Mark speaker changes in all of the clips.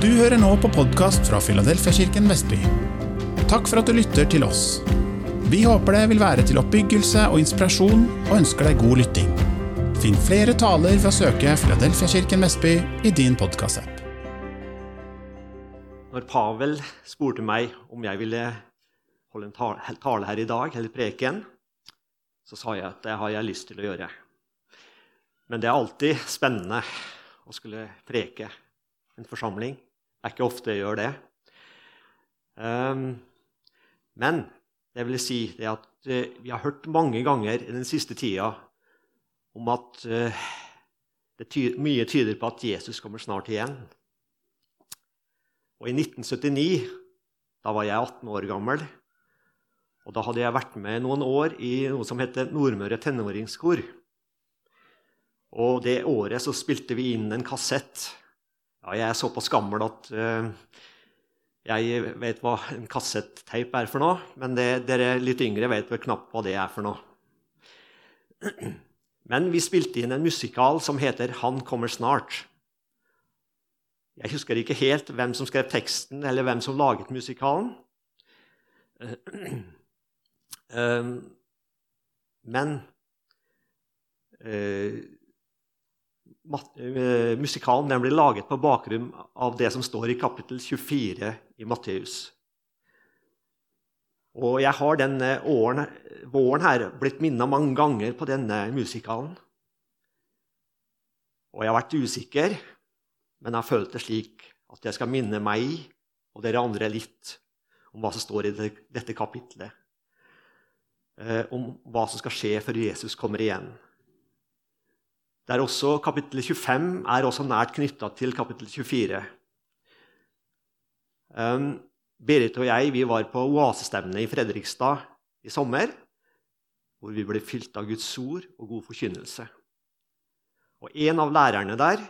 Speaker 1: Du hører nå på podkast fra Filadelfiakirken Vestby. Takk for at du lytter til oss. Vi håper det vil være til oppbyggelse og inspirasjon, og ønsker deg god lytting. Finn flere taler ved å søke Filadelfiakirken Vestby i din podkastapp.
Speaker 2: Når Pavel spurte meg om jeg ville holde en tale her i dag, eller preken, så sa jeg at det har jeg lyst til å gjøre. Men det er alltid spennende å skulle preke en forsamling. Det er ikke ofte jeg gjør det. Um, men det vil si det at uh, vi har hørt mange ganger i den siste tida om at uh, det mye tyder på at Jesus kommer snart igjen. Og i 1979, da var jeg 18 år gammel, og da hadde jeg vært med noen år i noe som heter Nordmøre tenåringskor. Og det året så spilte vi inn en kassett ja, jeg er såpass gammel at uh, jeg vet hva en kassetteip er for noe. Men det, dere litt yngre vet vel knapt hva det er for noe. Men vi spilte inn en musikal som heter 'Han kommer snart'. Jeg husker ikke helt hvem som skrev teksten, eller hvem som laget musikalen. Men uh, Eh, musikalen den blir laget på bakgrunn av det som står i kapittel 24 i Matteus. Og jeg har denne åren, våren her blitt minna mange ganger på denne musikalen. Og jeg har vært usikker, men jeg har følt det slik at jeg skal minne meg og dere andre litt om hva som står i dette kapitlet. Eh, om hva som skal skje før Jesus kommer igjen. Også Kapittel 25 er også nært knytta til kapittel 24. Um, Berit og jeg vi var på oasestevne i Fredrikstad i sommer, hvor vi ble fylt av Guds ord og god forkynnelse. Og En av lærerne der,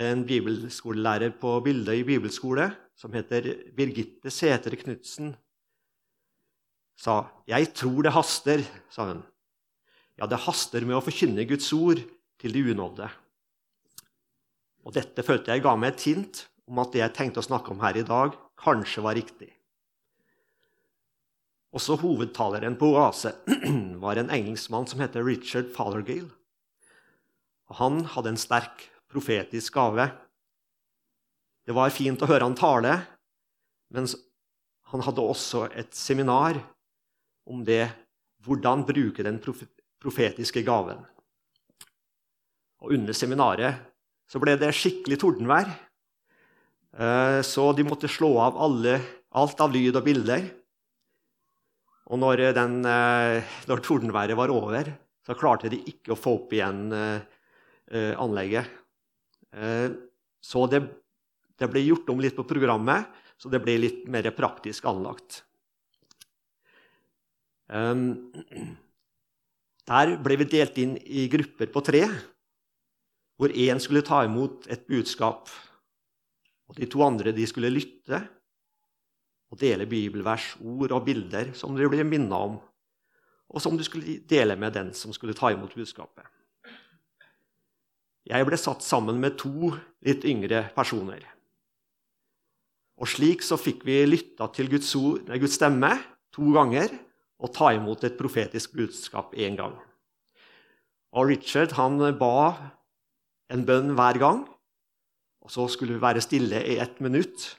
Speaker 2: en bibelskolelærer på Bildøy bibelskole, som heter Birgitte Sætre Knutsen, sa 'Jeg tror det haster', sa hun. Ja, det haster med å forkynne Guds ord til de unådde. Og Dette følte jeg ga meg et hint om at det jeg tenkte å snakke om her i dag, kanskje var riktig. Også hovedtaleren på Oase var en engelskmann som heter Richard Fothergill. Han hadde en sterk profetisk gave. Det var fint å høre han tale, men han hadde også et seminar om det, hvordan bruke den profetiske gaven. Og under seminaret så ble det skikkelig tordenvær. Eh, så de måtte slå av alle, alt av lyd og bilder. Og når, den, eh, når, tordenværet var over, så klarte de ikke å få opp igjen eh, anlegget. Så det, det ble gjort om litt på programmet, så det ble litt mer praktisk anlagt. Der ble vi delt inn i grupper på tre hvor én skulle ta imot et budskap, og de to andre de skulle lytte og dele bibelvers, ord og bilder som de ble minna om, og som du skulle dele med den som skulle ta imot budskapet. Jeg ble satt sammen med to litt yngre personer. Og Slik så fikk vi lytta til Guds, ord, Guds stemme to ganger og ta imot et profetisk budskap én gang. Og Richard han ba en bønn hver gang. Og så skulle vi være stille i ett minutt.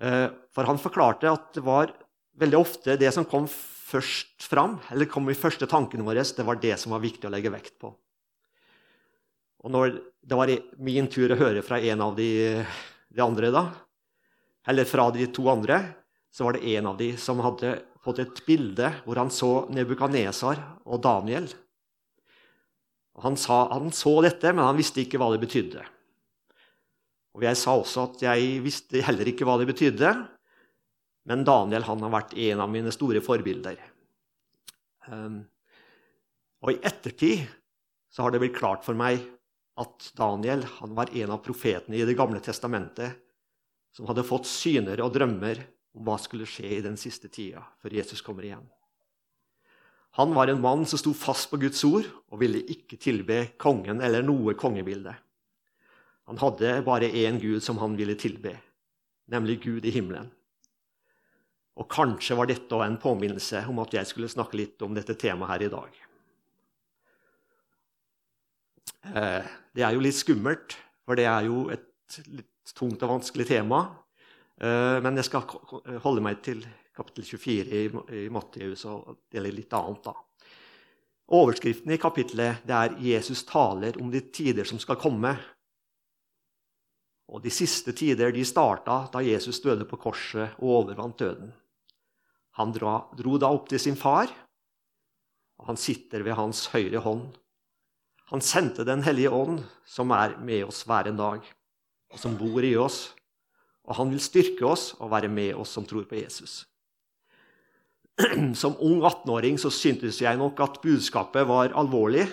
Speaker 2: Eh, for han forklarte at det var veldig ofte det som kom først fram, eller kom i første tankene våre, det var det som var viktig å legge vekt på. Og når det var min tur å høre fra en av de, de andre, da, eller fra de to andre, så var det en av de som hadde fått et bilde hvor han så Nebukadnesar og Daniel han, sa, han så dette, men han visste ikke hva det betydde. Og Jeg sa også at jeg visste heller ikke hva det betydde, men Daniel han har vært en av mine store forbilder. Um, og I ettertid så har det blitt klart for meg at Daniel han var en av profetene i Det gamle testamentet som hadde fått syner og drømmer om hva skulle skje i den siste tida før Jesus kommer igjen. Han var en mann som sto fast på Guds ord og ville ikke tilbe kongen eller noe kongebilde. Han hadde bare én Gud som han ville tilbe, nemlig Gud i himmelen. Og kanskje var dette en påminnelse om at jeg skulle snakke litt om dette temaet her i dag. Eh, det er jo litt skummelt, for det er jo et litt tungt og vanskelig tema. Eh, men jeg skal holde meg til kapittel 24 i Matteus og dele litt annet. da. Overskriften i kapittelet det er 'Jesus taler om de tider som skal komme'. Og De siste tider de starta da Jesus døde på korset og overvant døden. Han dro, dro da opp til sin far, og han sitter ved hans høyre hånd. Han sendte Den hellige ånd, som er med oss hver en dag, og som bor i oss. Og han vil styrke oss og være med oss som tror på Jesus. Som ung 18-åring så syntes jeg nok at budskapet var alvorlig.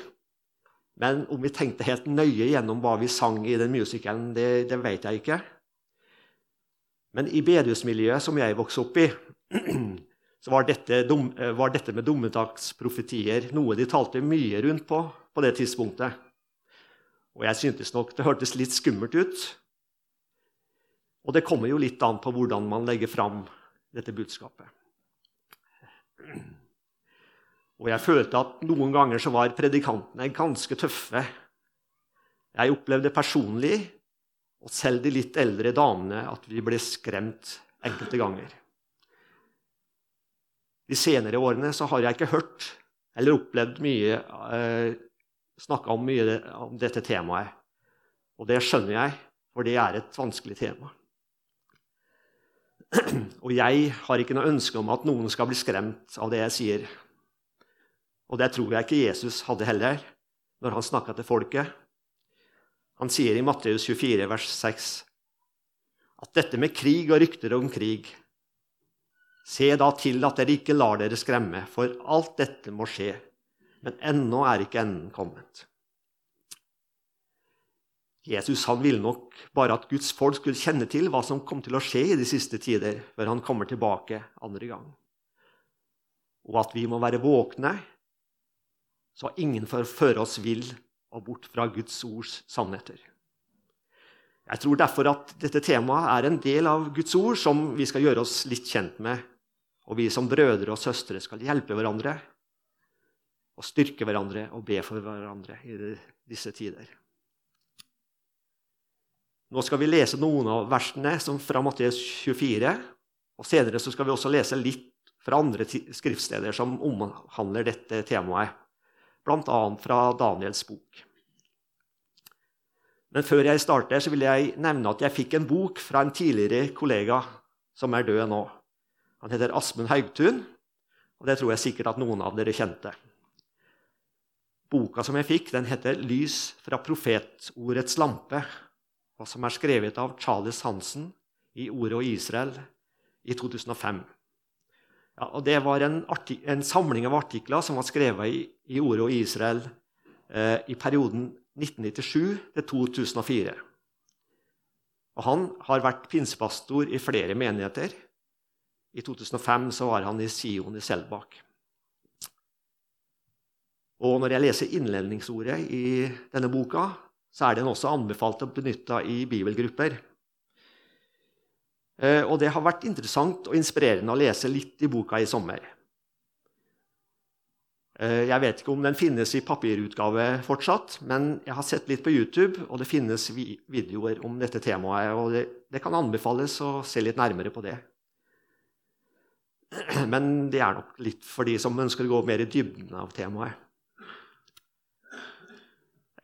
Speaker 2: Men om vi tenkte helt nøye gjennom hva vi sang i den musikalen, det, det vet jeg ikke. Men i bedehusmiljøet som jeg vokste opp i, så var dette, var dette med dommedagsprofetier noe de talte mye rundt på på det tidspunktet. Og jeg syntes nok det hørtes litt skummelt ut. Og det kommer jo litt an på hvordan man legger fram dette budskapet. Og jeg følte at noen ganger så var predikantene ganske tøffe. Jeg opplevde personlig, og selv de litt eldre damene, at vi ble skremt enkelte ganger. De senere årene så har jeg ikke hørt eller opplevd mye eh, Snakka om mye om dette temaet. Og det skjønner jeg, for det er et vanskelig tema. Og jeg har ikke noe ønske om at noen skal bli skremt av det jeg sier. Og det tror jeg ikke Jesus hadde heller når han snakka til folket. Han sier i Matteus 24, vers 6, at dette med krig og rykter om krig Se da til at dere ikke lar dere skremme, for alt dette må skje. Men ennå er ikke enden kommet. Jesus han ville nok bare at Guds folk skulle kjenne til hva som kom til å skje i de siste tider, før han kommer tilbake andre gang. Og at vi må være våkne, så ingen får føre oss vill og bort fra Guds ords sannheter. Jeg tror derfor at dette temaet er en del av Guds ord som vi skal gjøre oss litt kjent med. Og vi som brødre og søstre skal hjelpe hverandre og styrke hverandre og be for hverandre i disse tider. Nå skal vi lese noen av versene fra Matteus 24. og Senere skal vi også lese litt fra andre skriftsteder som omhandler dette temaet, bl.a. fra Daniels bok. Men før jeg starter, så vil jeg nevne at jeg fikk en bok fra en tidligere kollega som er død nå. Han heter Asmund Haugtun, og det tror jeg sikkert at noen av dere kjente. Boka som jeg fikk, den heter 'Lys fra profetordets lampe', og som er skrevet av Charles Hansen i Ordet og Israel i 2005. Ja, og Det var en, en, samling av artikler som var skrevet i, i Ordet og Israel eh, i perioden 1997 til 2004. Og Han har vært pinsepastor i flere menigheter. I 2005 så var han i Sion i Selbakk. Og når jeg leser innledningsordet i denne boka, så er den også anbefalt og benytta i bibelgrupper. Eh, og det har vært interessant og inspirerende å lese litt i boka i sommer. Eh, jeg vet ikke om den finnes i papirutgave fortsatt, men jeg har sett litt på YouTube, og det finnes videoer om dette temaet. og det, det kan anbefales å se litt nærmere på det. Men det er nok litt for de som ønsker å gå mer i dybden av temaet.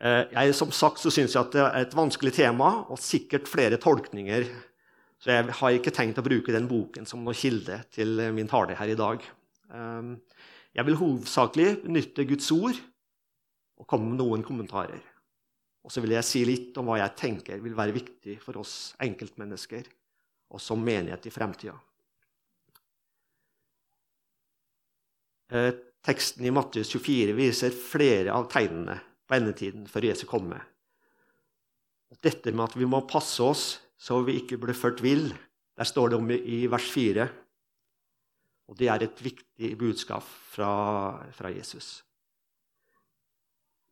Speaker 2: Eh, jeg, som sagt så syns jeg at det er et vanskelig tema og sikkert flere tolkninger. Så jeg har ikke tenkt å bruke den boken som noe kilde til min tale her i dag. Ehm, jeg vil hovedsakelig benytte Guds ord og komme med noen kommentarer. Og så vil jeg si litt om hva jeg tenker vil være viktig for oss enkeltmennesker og som menighet i fremtida. Eh, teksten i Matteus 24 viser flere av tegnene på endetiden før Jesu komme. Dette med at vi må passe oss så vi ikke blir ført vill, der står det om i vers 4. Og det er et viktig budskap fra, fra Jesus.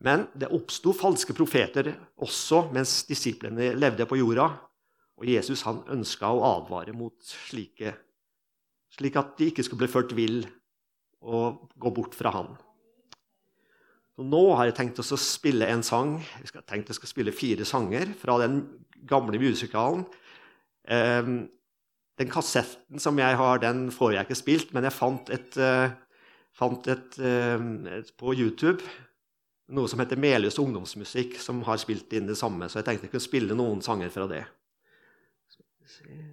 Speaker 2: Men det oppsto falske profeter også mens disiplene levde på jorda. Og Jesus han ønska å advare mot slike, slik at de ikke skulle bli ført vill og gå bort fra han. Så nå har jeg tenkt å spille en sang. Jeg har tenkt jeg skal spille fire sanger fra den gamle musikalen. Um, den kassetten som jeg har, den får jeg ikke spilt, men jeg fant et, uh, fant et, uh, et på YouTube noe som heter Meløs ungdomsmusikk, som har spilt inn det samme. Så jeg tenkte jeg kunne spille noen sanger fra det. Skal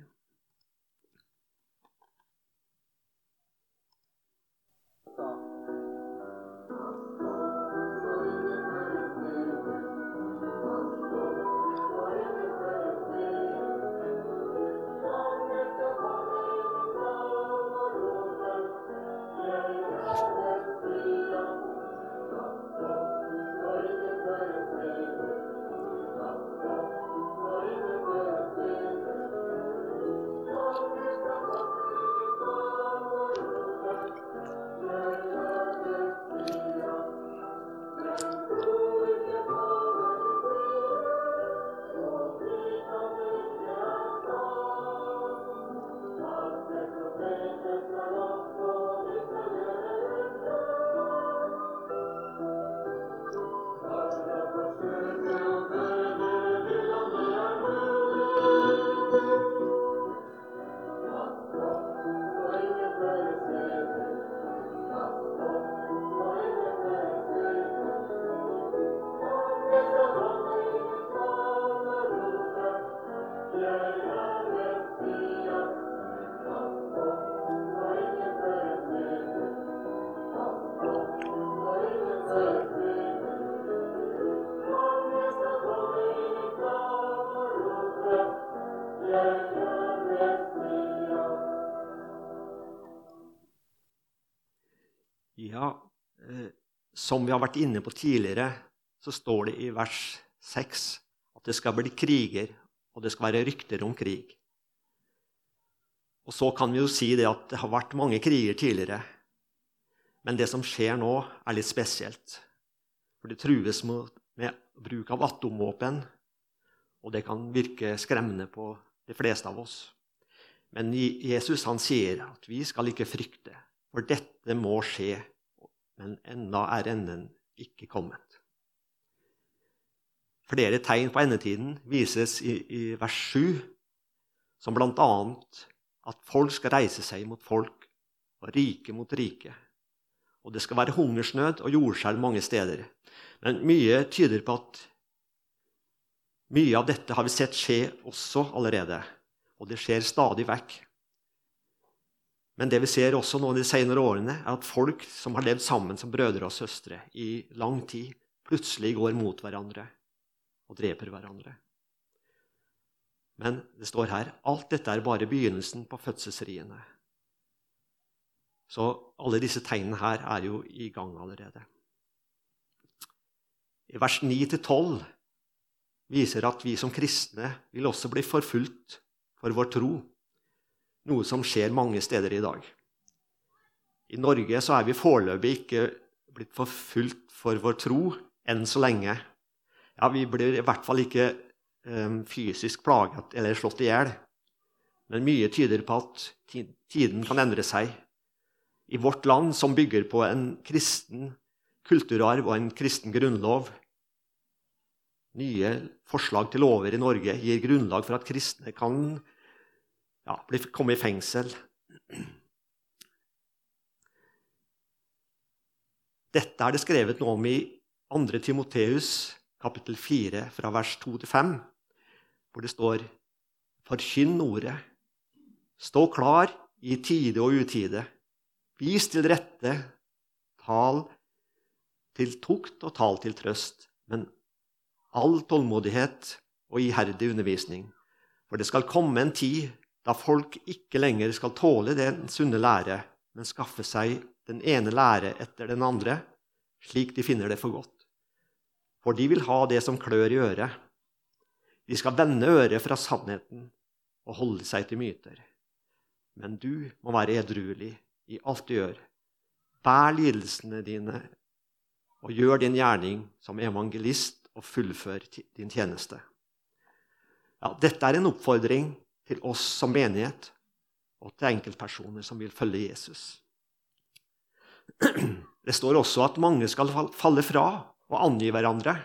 Speaker 2: som vi har vært inne på tidligere, så står det i vers 6 at det skal bli kriger, og det skal være rykter om krig. Og så kan vi jo si det at det har vært mange kriger tidligere. Men det som skjer nå, er litt spesielt. For det trues med bruk av atomvåpen, og det kan virke skremmende på de fleste av oss. Men Jesus han sier at vi skal ikke frykte, for dette må skje, men ennå er enden ikke kommet. Flere tegn på endetiden vises i, i vers 7, som bl.a. at folk skal reise seg mot folk og rike mot rike. Og det skal være hungersnød og jordskjelv mange steder. Men mye tyder på at mye av dette har vi sett skje også allerede, og det skjer stadig vekk. Men det vi ser også nå de senere årene, er at folk som har levd sammen som brødre og søstre i lang tid, plutselig går mot hverandre og dreper hverandre. Men det står her alt dette er bare begynnelsen på fødselsriene. Så alle disse tegnene her er jo i gang allerede. I vers 9-12 viser at vi som kristne vil også bli forfulgt for vår tro noe som skjer mange steder i dag. I Norge så er vi foreløpig ikke blitt forfulgt for vår tro enn så lenge. Ja, Vi blir i hvert fall ikke um, fysisk plaget eller slått i hjel. Men mye tyder på at tiden kan endre seg. I vårt land, som bygger på en kristen kulturarv og en kristen grunnlov Nye forslag til lover i Norge gir grunnlag for at kristne kan ja, komme i fengsel. Dette er det skrevet noe om i 2. Timoteus kapittel 4, fra vers 2-5, hvor det står Forkynn ordet. Stå klar i tide og utide. Vis til rette. Tal til tukt og tal til trøst. Men all tålmodighet og iherdig undervisning. For det skal komme en tid da folk ikke lenger skal tåle den sunne lære, men skaffe seg den ene lære etter den andre, slik de finner det for godt. For de vil ha det som klør i øret. De skal vende øret fra sannheten og holde seg til myter. Men du må være edruelig i alt du gjør. Bær lidelsene dine og gjør din gjerning som evangelist og fullfør din tjeneste. Ja, dette er en oppfordring til oss som menighet og til enkeltpersoner som vil følge Jesus. Det står også at mange skal falle fra og angi hverandre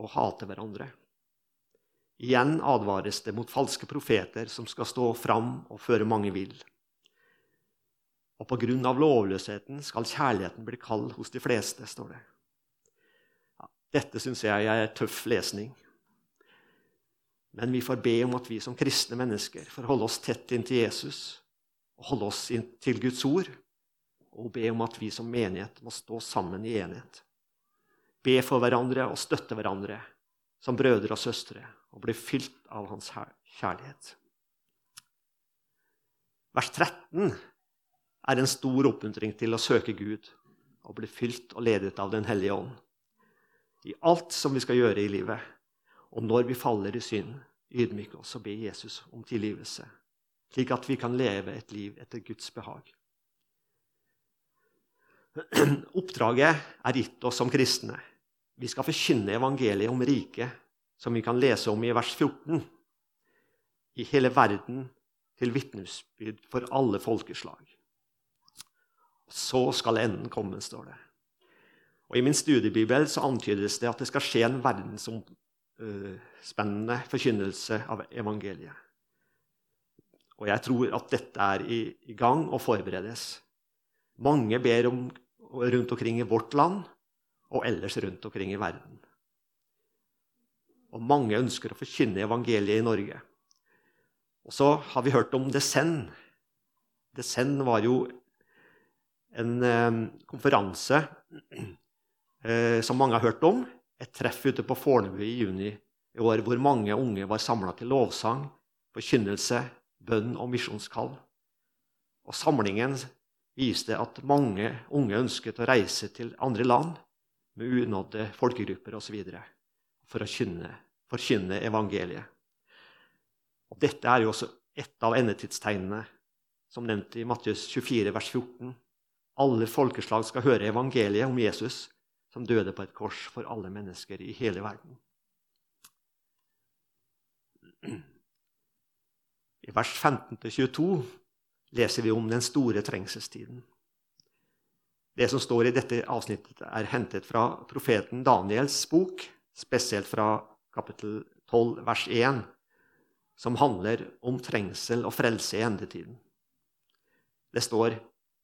Speaker 2: og hate hverandre. Igjen advares det mot falske profeter som skal stå fram og føre mange vill. Og på grunn av lovløsheten skal kjærligheten bli kald hos de fleste, står det. Ja, dette syns jeg er tøff lesning. Men vi får be om at vi som kristne mennesker får holde oss tett inntil Jesus og holde oss til Guds ord, og be om at vi som menighet må stå sammen i enhet. Be for hverandre og støtte hverandre som brødre og søstre og bli fylt av Hans kjærlighet. Vers 13 er en stor oppmuntring til å søke Gud og bli fylt og ledet av Den hellige ånd. I alt som vi skal gjøre i livet, og når vi faller i synd, ydmyke oss og be Jesus om tilgivelse, slik at vi kan leve et liv etter Guds behag. Oppdraget er gitt oss som kristne. Vi skal forkynne evangeliet om riket, som vi kan lese om i vers 14. I hele verden til vitnesbyrd for alle folkeslag. Så skal enden komme, står det. Og I min studiebibel så antydes det at det skal skje en verdensomspennende spennende forkynnelse av evangeliet. Og jeg tror at dette er i, i gang og forberedes. Mange ber om rundt omkring i vårt land og ellers rundt omkring i verden. Og mange ønsker å forkynne evangeliet i Norge. Og så har vi hørt om Desen. Desen var jo en eh, konferanse eh, som mange har hørt om, et treff ute på Fornebu i juni i år hvor mange unge var samla til lovsang, forkynnelse, bønn og misjonskall. Og Samlingen viste at mange unge ønsket å reise til andre land med unådde folkegrupper osv. for å kynne, forkynne evangeliet. Og Dette er jo også et av endetidstegnene, som nevnt i Mattius 24, vers 14. Alle folkeslag skal høre evangeliet om Jesus som døde på et kors for alle mennesker i hele verden. I vers 15-22 leser vi om den store trengselstiden. Det som står i dette avsnittet, er hentet fra profeten Daniels bok, spesielt fra kapittel 12, vers 1, som handler om trengsel og frelse i endetiden. Det står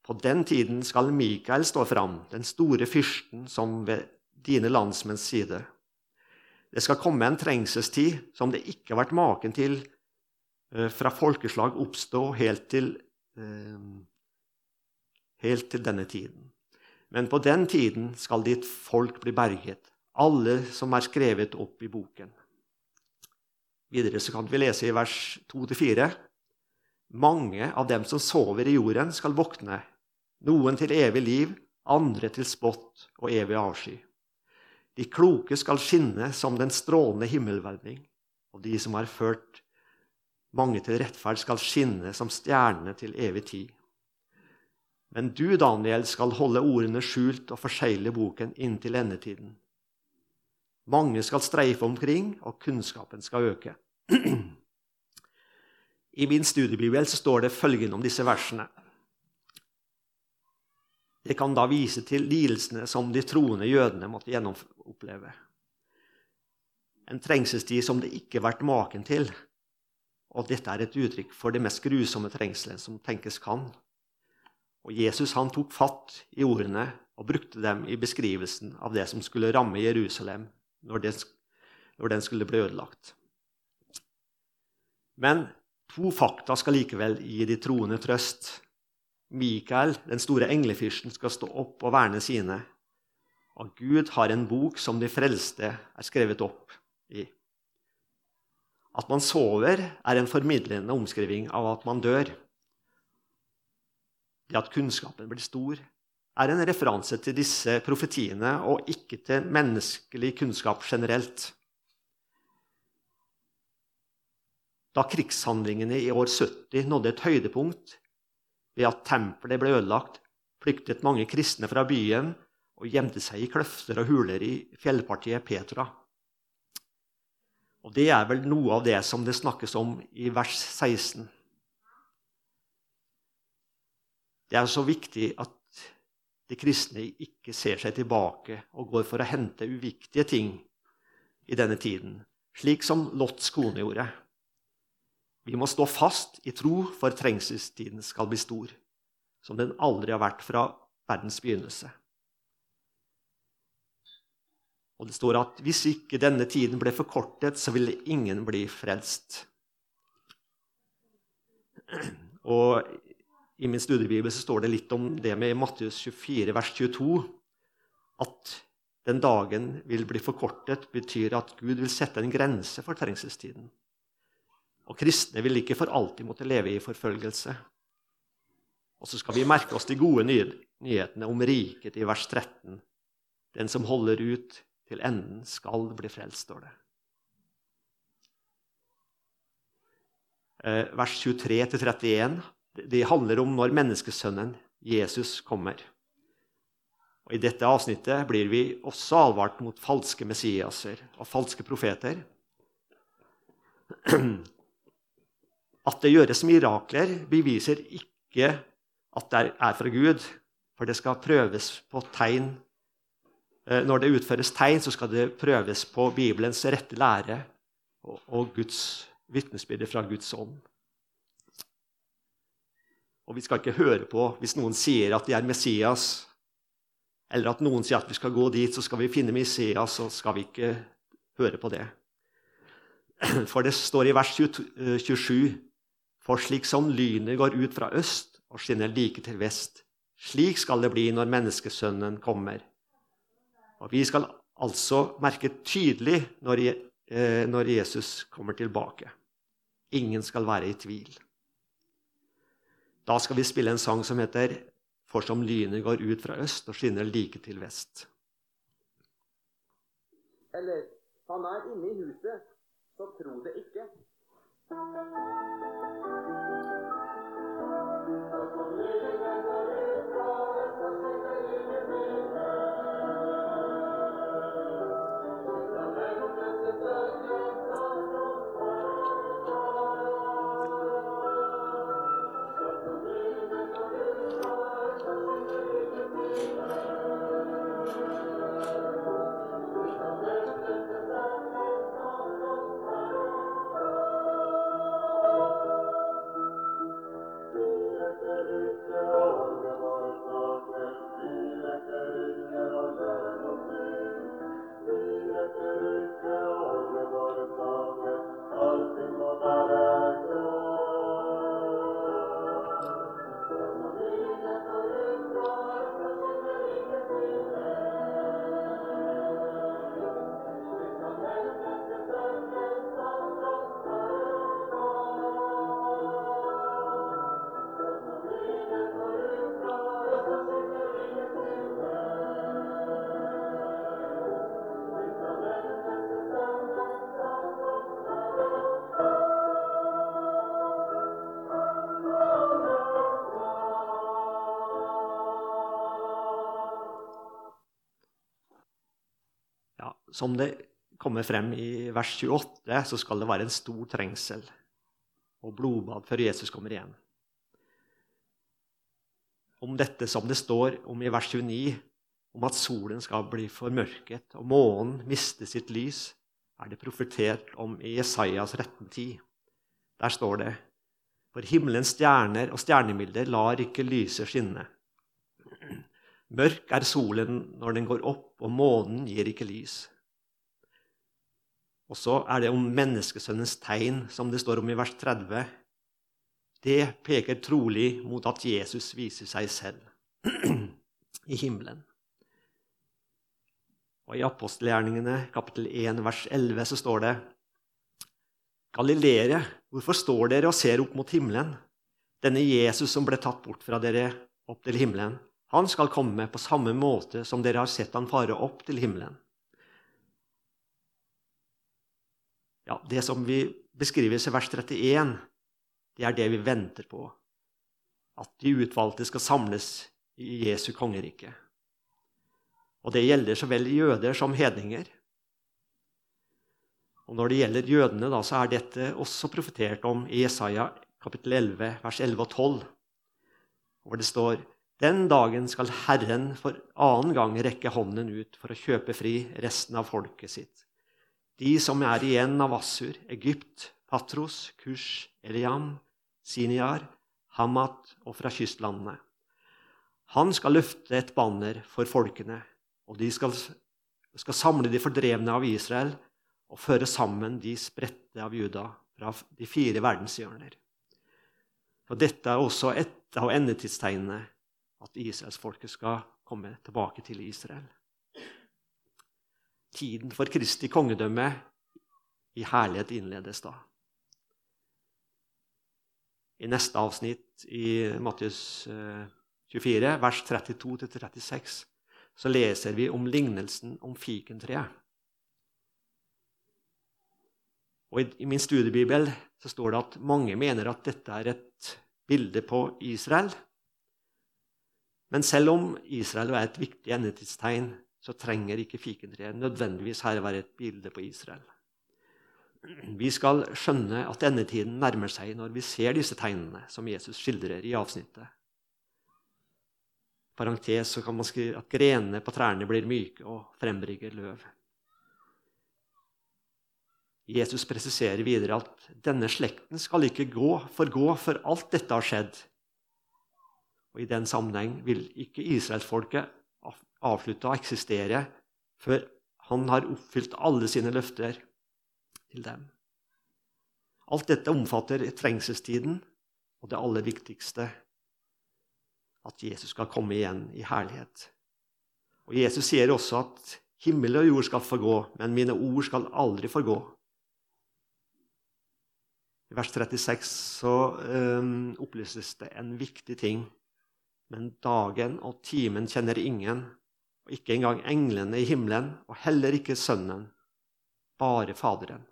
Speaker 2: på den tiden skal Mikael stå fram, den store fyrsten som ved dine landsmenns side. Det skal komme en trengselstid som det ikke har vært maken til eh, fra folkeslag oppstå helt til, eh, helt til denne tiden. Men på den tiden skal ditt folk bli berget, alle som er skrevet opp i boken. Videre så kan vi lese i vers 2-4. Mange av dem som sover i jorden, skal våkne, noen til evig liv, andre til spott og evig avsky. De kloke skal skinne som den strålende himmelhvelving, og de som har ført mange til rettferd, skal skinne som stjernene til evig tid. Men du, Daniel, skal holde ordene skjult og forsegle boken inntil endetiden. Mange skal streife omkring, og kunnskapen skal øke. I min studiebibel står det følgende om disse versene. Det kan da vise til lidelsene som de troende jødene måtte gjennomoppleve. En trengselstid som det ikke har vært maken til. Og dette er et uttrykk for det mest grusomme trengselen som tenkes kan. Og Jesus han tok fatt i ordene og brukte dem i beskrivelsen av det som skulle ramme Jerusalem når den, når den skulle bli ødelagt. Men to fakta skal likevel gi de troende trøst Mikael, den store englefyrsten, skal stå opp og verne sine. Og Gud har en bok som de frelste er skrevet opp i. At man sover, er en formidlende omskriving av at man dør. Det at kunnskapen blir stor, er en referanse til disse profetiene og ikke til menneskelig kunnskap generelt. Da krigshandlingene i år 70 nådde et høydepunkt, ved at tempelet ble ødelagt, flyktet mange kristne fra byen og gjemte seg i kløfter og huler i fjellpartiet Petra. Og Det er vel noe av det som det snakkes om i vers 16. Det er så viktig at de kristne ikke ser seg tilbake og går for å hente uviktige ting i denne tiden, slik som Lots kone gjorde. Vi må stå fast i tro for trengselstiden skal bli stor, som den aldri har vært fra verdens begynnelse. Og det står at hvis ikke denne tiden ble forkortet, så ville ingen bli frelst. Og I min studiebibel så står det litt om det med Matteus 24, vers 22. At den dagen vil bli forkortet, betyr at Gud vil sette en grense for trengselstiden. Og kristne vil ikke for alltid måtte leve i forfølgelse. Og så skal vi merke oss de gode nyhetene om riket i vers 13. Den som holder ut til enden, skal bli frelst, står det. Eh, vers 23-31 de handler om når menneskesønnen Jesus kommer. Og I dette avsnittet blir vi også advart mot falske messiaser og falske profeter. At det gjøres mirakler, beviser ikke at det er fra Gud, for det skal prøves på tegn. Eh, når det utføres tegn, så skal det prøves på Bibelens rette lære og Guds vitnesbyrd fra Guds ånd. Og vi skal ikke høre på hvis noen sier at de er Messias, eller at noen sier at vi skal gå dit, så skal vi finne Messias, så skal vi ikke høre på det. For det står i vers 27.: For slik som lynet går ut fra øst og skinner like til vest, slik skal det bli når menneskesønnen kommer. Og vi skal altså merke tydelig når, eh, når Jesus kommer tilbake. Ingen skal være i tvil. Da skal vi spille en sang som heter 'For som lynet går ut fra øst og skinner like til vest'.
Speaker 3: Eller 'Han er inne i huset, så tro det ikke'.
Speaker 2: Som det kommer frem i vers 28, så skal det være en stor trengsel og blodbad før Jesus kommer igjen. Om dette som det står om i vers 29, om at solen skal bli formørket og månen miste sitt lys, er det profetert om i Jesajas 13,10. Der står det For himmelens stjerner og stjernemilder lar ikke lyset skinne. Mørk er solen når den går opp, og månen gir ikke lys. Og så er det om menneskesønnens tegn, som det står om i vers 30. Det peker trolig mot at Jesus viser seg selv i himmelen. Og I apostelgjerningene kapittel 1 vers 11 så står det Galileere, hvorfor står dere og ser opp mot himmelen? Denne Jesus som ble tatt bort fra dere opp til himmelen, han skal komme på samme måte som dere har sett han fare opp til himmelen. Ja, Det som vi beskrives i vers 31, det er det vi venter på. At de utvalgte skal samles i Jesu kongerike. Og det gjelder så vel jøder som hedninger. Og Når det gjelder jødene, da, så er dette også profetert om i Jesaja kapittel 11, vers 11 og 12, hvor det står den dagen skal Herren for annen gang rekke hånden ut for å kjøpe fri resten av folket sitt. De som er igjen av Assur, Egypt, Patros, Kush, Eliam, Siniar, Hamat og fra kystlandene. Han skal løfte et banner for folkene, og de skal, skal samle de fordrevne av Israel og føre sammen de spredte av Juda fra de fire verdenshjørner. Og Dette er også et av endetidstegnene, at israelsfolket skal komme tilbake til Israel. Tiden for Kristi kongedømme i herlighet innledes da. I neste avsnitt i Mattius 24, eh, vers 32-36, så leser vi om lignelsen om fikentreet. Og I min studiebibel så står det at mange mener at dette er et bilde på Israel. Men selv om Israel er et viktig endetidstegn, så trenger ikke fikentreet nødvendigvis her være et bilde på Israel. Vi skal skjønne at endetiden nærmer seg når vi ser disse tegnene som Jesus skildrer i avsnittet. Parentes så kan man skrive at grenene på trærne blir myke og frembringer løv. Jesus presiserer videre at denne slekten skal ikke gå, forgå før alt dette har skjedd. Og I den sammenheng vil ikke israelsfolket avslutte å eksistere før han har oppfylt alle sine løfter til dem. Alt dette omfatter trengselstiden og det aller viktigste at Jesus skal komme igjen i herlighet. Og Jesus sier også at himmel og jord skal forgå, men mine ord skal aldri forgå. I vers 36 så um, opplyses det en viktig ting. Men dagen og timen kjenner ingen, og ikke engang englene i himmelen, og heller ikke Sønnen, bare Faderen.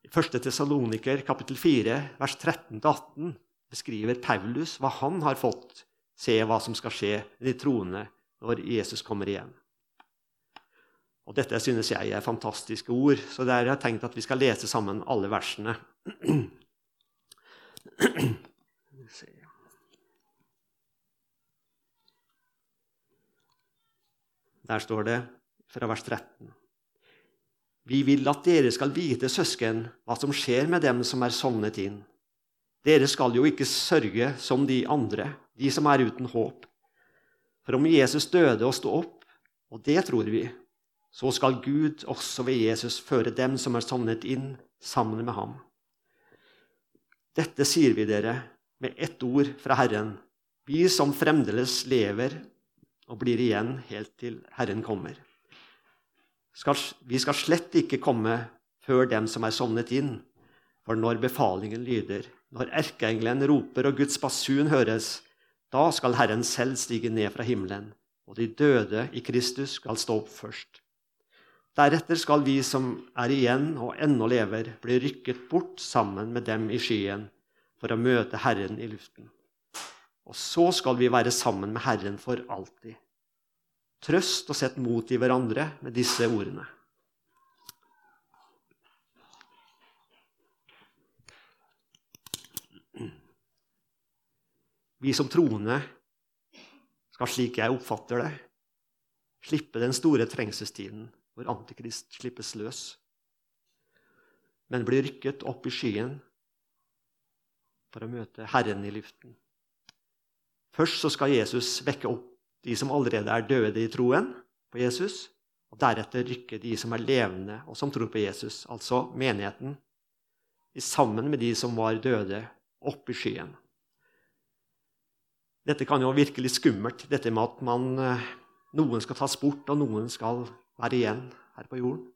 Speaker 2: I 1. Tessaloniker kapittel 4, vers 13-18 beskriver Paulus hva han har fått se hva som skal skje med de troende når Jesus kommer igjen. Og Dette synes jeg er fantastiske ord, så der har jeg tenkt at vi skal lese sammen alle versene. Der står det fra vers 13. Vi vil at dere skal vite, søsken, hva som skjer med dem som er sovnet inn. Dere skal jo ikke sørge som de andre, de som er uten håp. For om Jesus døde og sto opp, og det tror vi, så skal Gud også ved Jesus føre dem som er sovnet inn, sammen med ham. Dette sier vi dere med ett ord fra Herren, vi som fremdeles lever og blir igjen helt til Herren kommer. vi skal slett ikke komme før dem som er sovnet inn. For når befalingen lyder, når erkeengelen roper og Guds basun høres, da skal Herren selv stige ned fra himmelen, og de døde i Kristus skal stå opp først. Deretter skal vi som er igjen og ennå lever, bli rykket bort sammen med dem i skyen for å møte Herren i luften. Og så skal vi være sammen med Herren for alltid. Trøst og sett mot i hverandre med disse ordene. Vi som troende skal, slik jeg oppfatter det, slippe den store trengselstiden hvor Antikrist slippes løs, men blir rykket opp i skyen for å møte Herren i luften. Først så skal Jesus vekke opp de som allerede er døde i troen på Jesus, og deretter rykke de som er levende og som tror på Jesus, altså menigheten, sammen med de som var døde, opp i skyen. Dette kan jo virke litt skummelt, dette med at man, eh, noen skal tas bort, og noen skal være igjen her på jorden.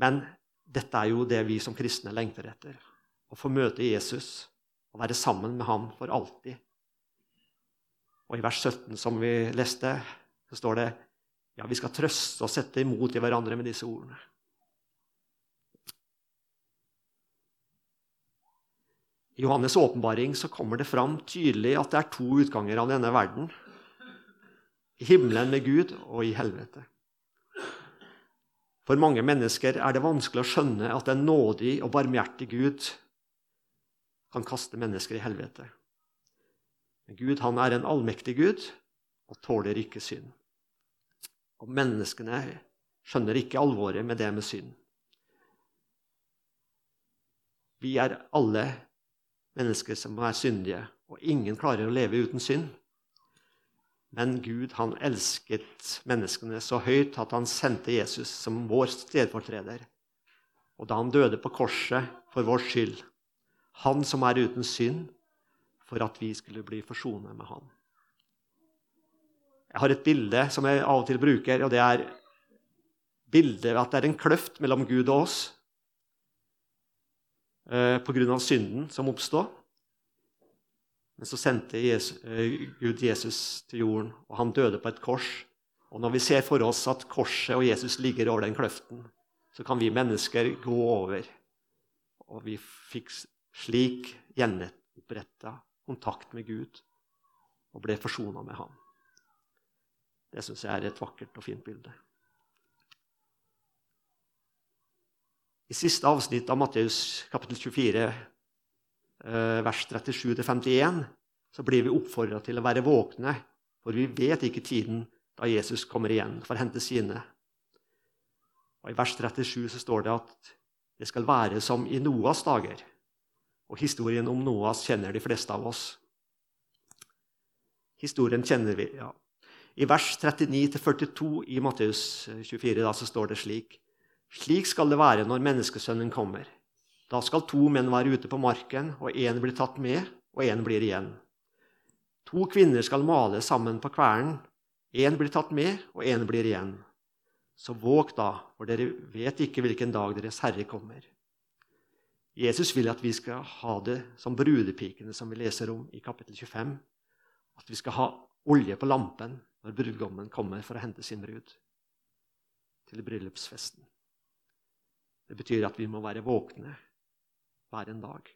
Speaker 2: Men dette er jo det vi som kristne lengter etter. Å få møte Jesus og være sammen med ham for alltid. Og I vers 17 som vi leste, så står det ja, vi skal trøste og sette imot i hverandre med disse ordene. I Johannes' åpenbaring så kommer det fram tydelig at det er to utganger av denne verden. I himmelen med Gud og i helvete. For mange mennesker er det vanskelig å skjønne at en nådig og barmhjertig Gud kan kaste mennesker i helvete. Men Gud han er en allmektig Gud og tåler ikke synd. Og menneskene skjønner ikke alvoret med det med synd. Vi er alle mennesker som er syndige, og ingen klarer å leve uten synd. Men Gud han elsket menneskene så høyt at han sendte Jesus som vår stedfortreder. Og da han døde på korset for vår skyld, han som er uten synd, for at vi skulle bli forsonet med han. Jeg har et bilde som jeg av og til bruker, og det er bildet at det er en kløft mellom Gud og oss eh, pga. synden som oppstod. Men så sendte Jesus, eh, Gud Jesus til jorden, og han døde på et kors. Og når vi ser for oss at korset og Jesus ligger over den kløften, så kan vi mennesker gå over. Og vi fikk slik gjenoppretta kontakt med Gud og ble forsona med ham. Det syns jeg er et vakkert og fint bilde. I siste avsnitt av Matteus kapittel 24, eh, vers 37-51, så blir vi oppfordra til å være våkne, for vi vet ikke tiden da Jesus kommer igjen for å hente sine. Og I vers 37 så står det at det skal være som i Noas dager. Og historien om Noas kjenner de fleste av oss. Historien kjenner vi, ja. I vers 39-42 i Matteus 24 da, så står det slik.: Slik skal det være når menneskesønnen kommer. Da skal to menn være ute på marken, og én blir tatt med, og én blir igjen. To kvinner skal male sammen på kvernen. Én blir tatt med, og én blir igjen. Så våg da, for dere vet ikke hvilken dag Deres Herre kommer. Jesus vil at vi skal ha det som brudepikene som vi leser om i kapittel 25. At vi skal ha olje på lampen når brudgommen kommer for å hente sin brud til bryllupsfesten. Det betyr at vi må være våkne hver en dag.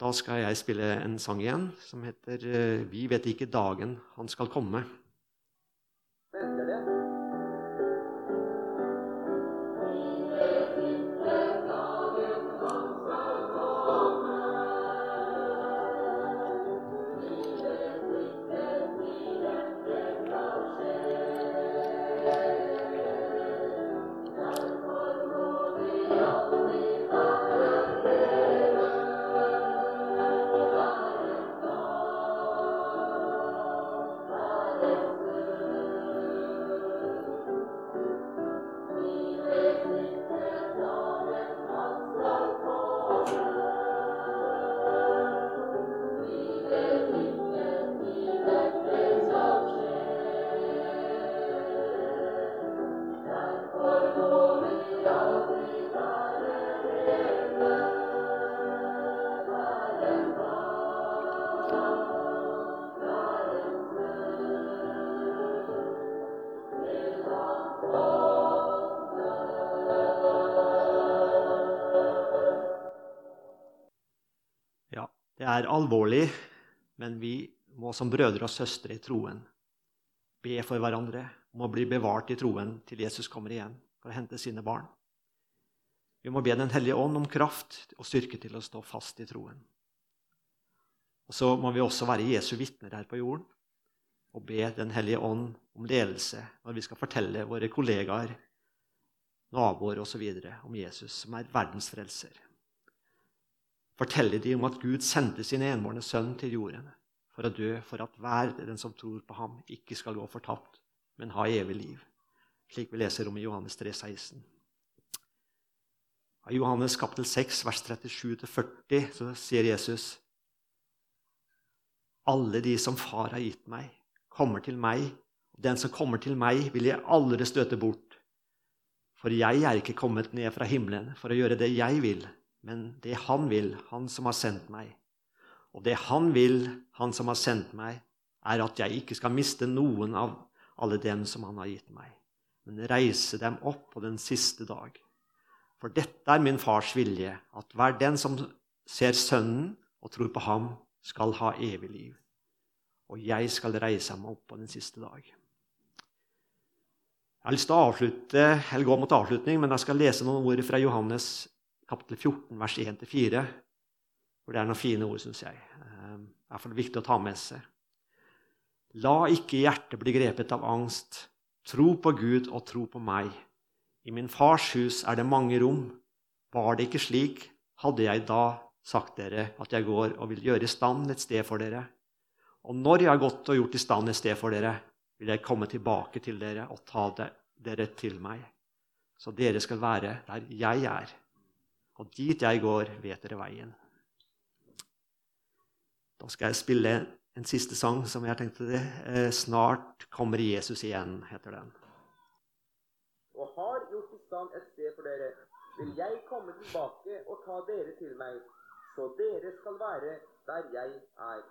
Speaker 2: Da skal jeg spille en sang igjen som heter eh, 'Vi vet ikke dagen han skal komme'.
Speaker 3: Venter det?
Speaker 2: Er alvorlig, men vi må som brødre og søstre i troen be for hverandre om å bli bevart i troen til Jesus kommer igjen for å hente sine barn. Vi må be Den hellige ånd om kraft og styrke til å stå fast i troen. Og Så må vi også være Jesu vitner her på jorden og be Den hellige ånd om ledelse når vi skal fortelle våre kollegaer, naboer osv. om Jesus, som er verdens frelser forteller de om at Gud sendte sin enbårne sønn til jorden for å dø for at hver den som tror på ham, ikke skal gå fortapt, men ha evig liv. Slik vi leser om i Johannes 3, 16. Av Johannes kapittel 6, vers 37-40, så sier Jesus Alle de som Far har gitt meg, kommer til meg, og den som kommer til meg, vil jeg aldri støte bort. For jeg er ikke kommet ned fra himmelen for å gjøre det jeg vil, men det han vil, han som har sendt meg. Og det han vil, han som har sendt meg, er at jeg ikke skal miste noen av alle dem som han har gitt meg, men reise dem opp på den siste dag. For dette er min fars vilje, at hver den som ser Sønnen og tror på ham, skal ha evig liv. Og jeg skal reise ham opp på den siste dag. Jeg har lyst til å avslutte, eller gå mot avslutning, men jeg skal lese noen ord fra Johannes kapittel 14, vers 1-4. For det er noen fine ord, syns jeg. Eh, det er for viktig å ta med seg. La ikke hjertet bli grepet av angst. Tro på Gud og tro på meg. I min fars hus er det mange rom. Var det ikke slik, hadde jeg da sagt dere at jeg går og vil gjøre i stand et sted for dere. Og når jeg har gått og gjort i stand et sted for dere, vil jeg komme tilbake til dere og ta dere til meg, så dere skal være der jeg er. Og dit jeg går, vet dere veien. Da skal jeg spille en siste sang som jeg tenkte det. Eh, 'Snart kommer Jesus igjen', heter den.
Speaker 3: og har gjort i stand et sted for dere, vil jeg komme tilbake og ta dere til meg, så dere skal være der jeg er.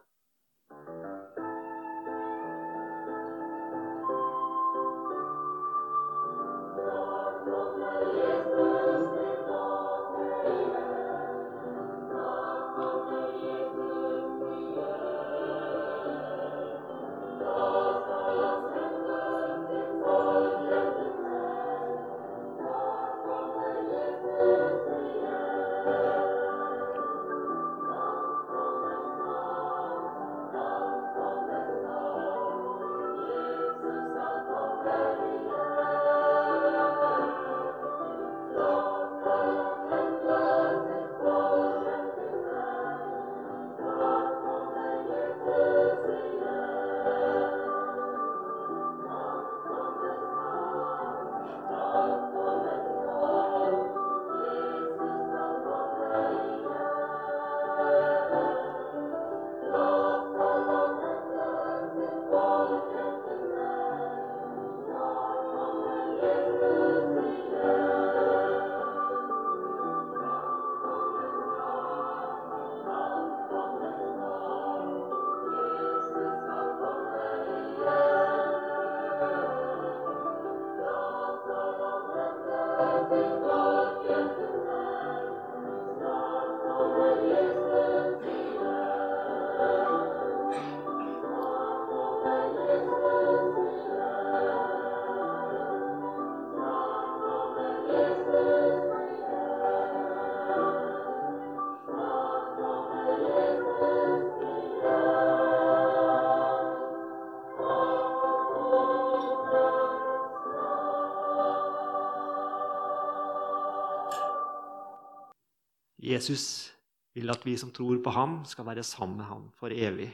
Speaker 2: Jesus vil at vi som tror på ham, skal være sammen med ham for evig.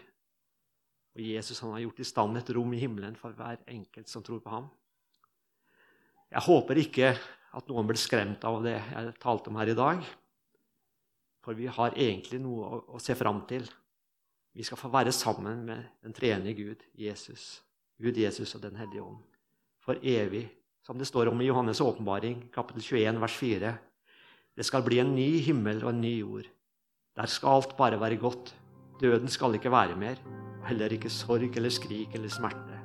Speaker 2: Og Jesus har gjort i stand et rom i himmelen for hver enkelt som tror på ham. Jeg håper ikke at noen blir skremt av det jeg talte om her i dag. For vi har egentlig noe å se fram til. Vi skal få være sammen med den tredje Gud, Jesus. Gud, Jesus og Den hellige ånd. For evig. Som det står om i Johannes' åpenbaring, kapittel 21, vers 4. Det skal bli en ny himmel og en ny jord. Der skal alt bare være godt. Døden skal ikke være mer. Heller ikke sorg eller skrik eller smerte.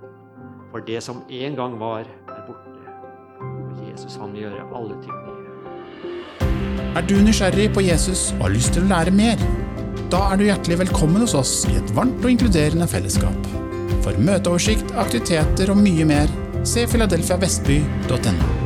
Speaker 2: For det som en gang var, er borte. Og Jesus han vil gjøre alle ting nye.
Speaker 1: Er du nysgjerrig på Jesus og har lyst til å lære mer? Da er du hjertelig velkommen hos oss i et varmt og inkluderende fellesskap. For møteoversikt, aktiviteter og mye mer, se filadelfiavestby.no.